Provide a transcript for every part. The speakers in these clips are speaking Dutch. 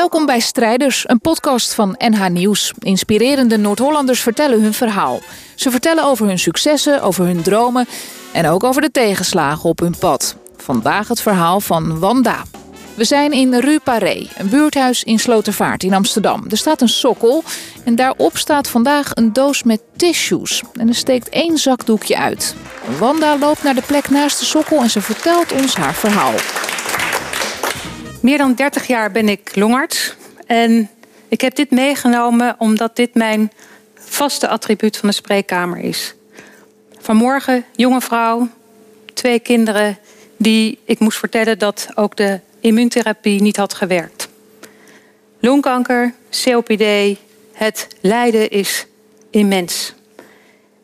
Welkom bij Strijders, een podcast van NH Nieuws. Inspirerende Noord-Hollanders vertellen hun verhaal. Ze vertellen over hun successen, over hun dromen en ook over de tegenslagen op hun pad. Vandaag het verhaal van Wanda. We zijn in Rue Paré, een buurthuis in Slotervaart in Amsterdam. Er staat een sokkel en daarop staat vandaag een doos met tissues. En er steekt één zakdoekje uit. Wanda loopt naar de plek naast de sokkel en ze vertelt ons haar verhaal. Meer dan 30 jaar ben ik longarts. En ik heb dit meegenomen omdat dit mijn vaste attribuut van de spreekkamer is. Vanmorgen, jonge vrouw, twee kinderen, die ik moest vertellen dat ook de immuuntherapie niet had gewerkt. Longkanker, COPD, het lijden is immens.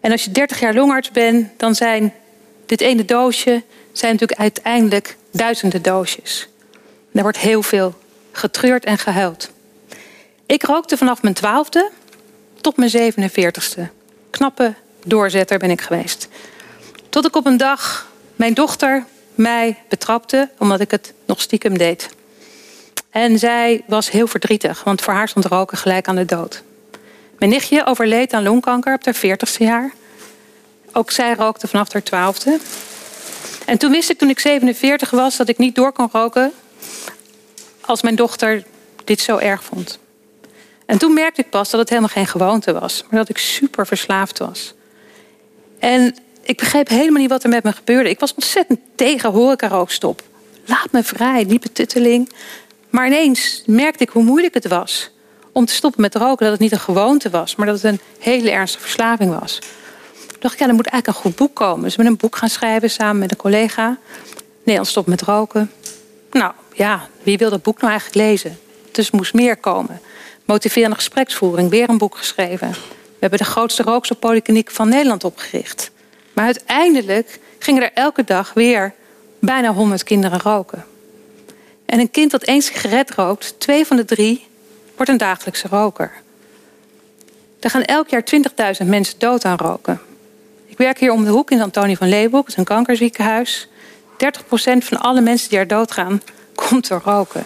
En als je 30 jaar longarts bent, dan zijn dit ene doosje zijn natuurlijk uiteindelijk duizenden doosjes. Er wordt heel veel getreurd en gehuild. Ik rookte vanaf mijn twaalfde tot mijn 47ste. Knappe doorzetter ben ik geweest. Tot ik op een dag mijn dochter mij betrapte omdat ik het nog stiekem deed. En zij was heel verdrietig, want voor haar stond roken gelijk aan de dood. Mijn nichtje overleed aan longkanker op haar 40ste jaar. Ook zij rookte vanaf haar twaalfde. En toen wist ik toen ik 47 was dat ik niet door kon roken als mijn dochter dit zo erg vond. En toen merkte ik pas dat het helemaal geen gewoonte was, maar dat ik super verslaafd was. En ik begreep helemaal niet wat er met me gebeurde. Ik was ontzettend tegen horecarookstop. Laat me vrij, die betutteling. Maar ineens merkte ik hoe moeilijk het was om te stoppen met roken. Dat het niet een gewoonte was, maar dat het een hele ernstige verslaving was. Toen dacht ik, ja, er moet eigenlijk een goed boek komen. Dus ben een boek gaan schrijven samen met een collega. Nederland stop met roken. Nou ja, wie wil dat boek nou eigenlijk lezen? Dus moest meer komen. Motiverende gespreksvoering, weer een boek geschreven. We hebben de grootste rookstoppolykliniek van Nederland opgericht. Maar uiteindelijk gingen er elke dag weer bijna 100 kinderen roken. En een kind dat één sigaret rookt, twee van de drie, wordt een dagelijkse roker. Er gaan elk jaar 20.000 mensen dood aan roken. Ik werk hier om de hoek in Antonie van Leeuwenhoek, het is een kankerziekenhuis. 30% van alle mensen die er doodgaan, komt door roken.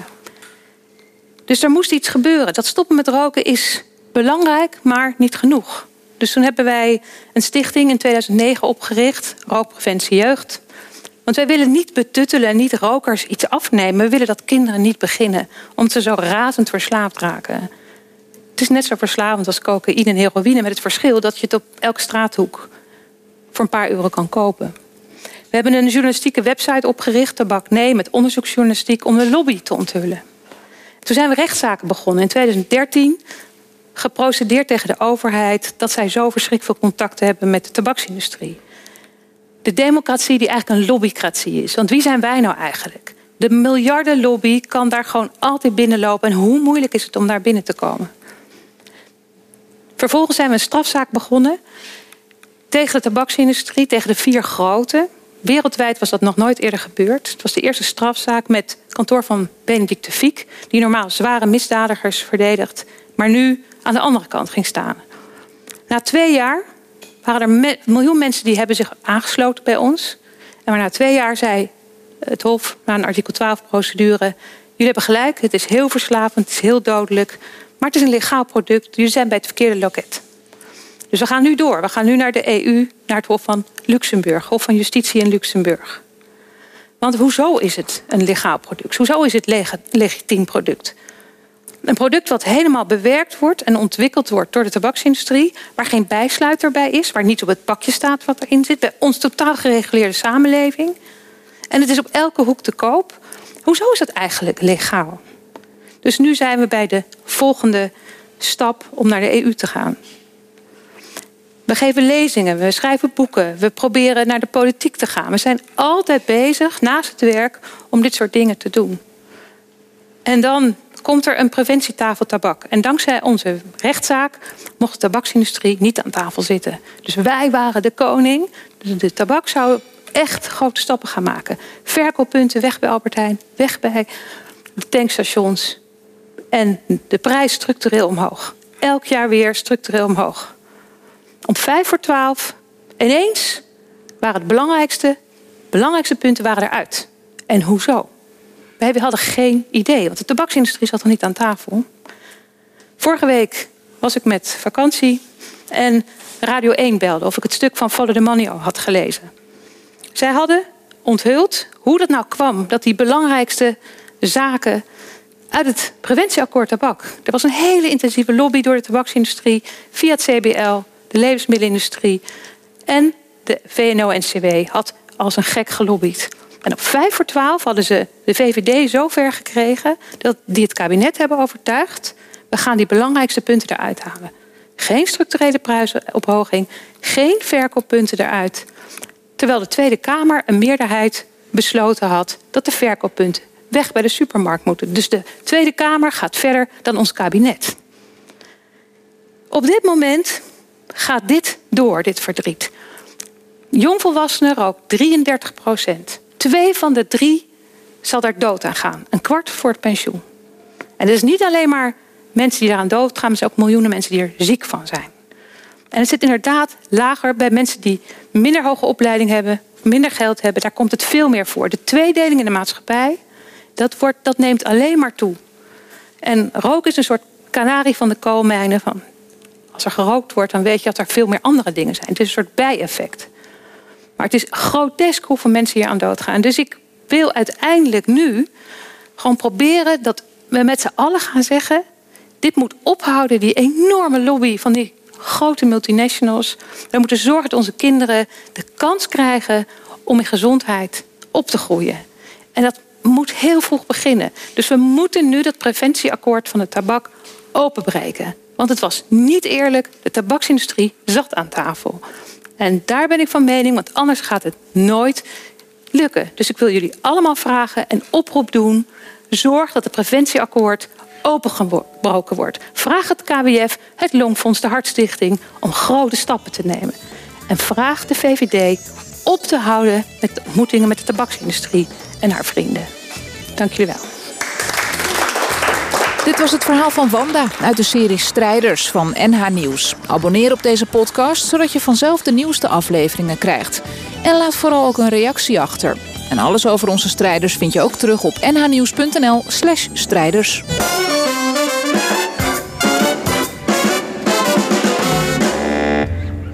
Dus er moest iets gebeuren. Dat stoppen met roken is belangrijk, maar niet genoeg. Dus toen hebben wij een stichting in 2009 opgericht, Rookpreventie Jeugd. Want wij willen niet betuttelen en niet rokers iets afnemen. We willen dat kinderen niet beginnen, omdat ze zo razend verslaafd raken. Het is net zo verslavend als cocaïne en heroïne, met het verschil dat je het op elke straathoek voor een paar euro kan kopen. We hebben een journalistieke website opgericht, Tabak Nee, met onderzoeksjournalistiek om de lobby te onthullen. Toen zijn we rechtszaken begonnen in 2013, geprocedeerd tegen de overheid dat zij zo verschrikkelijk veel contacten hebben met de tabaksindustrie. De democratie die eigenlijk een lobbycratie is. Want wie zijn wij nou eigenlijk? De miljardenlobby kan daar gewoon altijd binnenlopen. En hoe moeilijk is het om daar binnen te komen? Vervolgens zijn we een strafzaak begonnen tegen de tabaksindustrie, tegen de vier grote. Wereldwijd was dat nog nooit eerder gebeurd. Het was de eerste strafzaak met het kantoor van Benedict de Fiek, die normaal zware misdadigers verdedigt, maar nu aan de andere kant ging staan. Na twee jaar waren er miljoen mensen die hebben zich aangesloten bij ons. En maar na twee jaar zei het Hof, na een artikel 12-procedure... jullie hebben gelijk, het is heel verslavend, het is heel dodelijk... maar het is een legaal product, jullie zijn bij het verkeerde loket. Dus we gaan nu door. We gaan nu naar de EU, naar het Hof van Luxemburg, Hof van Justitie in Luxemburg. Want hoezo is het een legaal product? Hoezo is het leg legitiem product? Een product wat helemaal bewerkt wordt en ontwikkeld wordt door de tabaksindustrie, waar geen bijsluiter bij is, waar niet op het pakje staat wat erin zit, bij ons totaal gereguleerde samenleving. En het is op elke hoek te koop. Hoezo is dat eigenlijk legaal? Dus nu zijn we bij de volgende stap om naar de EU te gaan. We geven lezingen, we schrijven boeken, we proberen naar de politiek te gaan. We zijn altijd bezig, naast het werk, om dit soort dingen te doen. En dan komt er een preventietafel tabak. En dankzij onze rechtszaak mocht de tabaksindustrie niet aan tafel zitten. Dus wij waren de koning. Dus de tabak zou echt grote stappen gaan maken. Verkooppunten weg bij Albert Heijn, weg bij de tankstations. En de prijs structureel omhoog. Elk jaar weer structureel omhoog. Om vijf voor twaalf, ineens, waren de belangrijkste, belangrijkste punten waren eruit. En hoezo? wij hadden geen idee, want de tabaksindustrie zat nog niet aan tafel. Vorige week was ik met vakantie en Radio 1 belde of ik het stuk van Follow the Money had gelezen. Zij hadden onthuld hoe dat nou kwam dat die belangrijkste zaken uit het preventieakkoord tabak. Er was een hele intensieve lobby door de tabaksindustrie, via het CBL, de levensmiddelenindustrie en de VNO-NCW had als een gek gelobbyd. En op 5 voor 12 hadden ze de VVD zo ver gekregen dat die het kabinet hebben overtuigd. We gaan die belangrijkste punten eruit halen. Geen structurele prijsophoging, geen verkooppunten eruit. Terwijl de Tweede Kamer een meerderheid besloten had dat de verkooppunten weg bij de supermarkt moeten. Dus de Tweede Kamer gaat verder dan ons kabinet. Op dit moment gaat dit door, dit verdriet. Jongvolwassenen rook 33 procent. Twee van de drie zal daar dood aan gaan. Een kwart voor het pensioen. En het is niet alleen maar mensen die daaraan dood gaan, maar er zijn ook miljoenen mensen die er ziek van zijn. En het zit inderdaad lager bij mensen die minder hoge opleiding hebben, minder geld hebben. Daar komt het veel meer voor. De tweedeling in de maatschappij, dat, wordt, dat neemt alleen maar toe. En rook is een soort kanarie van de koolmijnen. Van, als er gerookt wordt, dan weet je dat er veel meer andere dingen zijn. Het is een soort bijeffect. Maar het is grotesk hoeveel mensen hier aan doodgaan. Dus ik wil uiteindelijk nu gewoon proberen dat we met z'n allen gaan zeggen: dit moet ophouden, die enorme lobby van die grote multinationals. We moeten zorgen dat onze kinderen de kans krijgen om in gezondheid op te groeien. En dat moet heel vroeg beginnen. Dus we moeten nu dat preventieakkoord van de tabak openbreken. Want het was niet eerlijk. De tabaksindustrie zat aan tafel. En daar ben ik van mening, want anders gaat het nooit lukken. Dus ik wil jullie allemaal vragen en oproep doen. Zorg dat het preventieakkoord opengebroken wordt. Vraag het KWF, het Longfonds, de Hartstichting om grote stappen te nemen. En vraag de VVD op te houden met de ontmoetingen met de tabaksindustrie en haar vrienden. Dank jullie wel. Dit was het verhaal van Wanda uit de serie Strijders van NH Nieuws. Abonneer op deze podcast zodat je vanzelf de nieuwste afleveringen krijgt. En laat vooral ook een reactie achter. En alles over onze strijders vind je ook terug op nhnieuws.nl/strijders.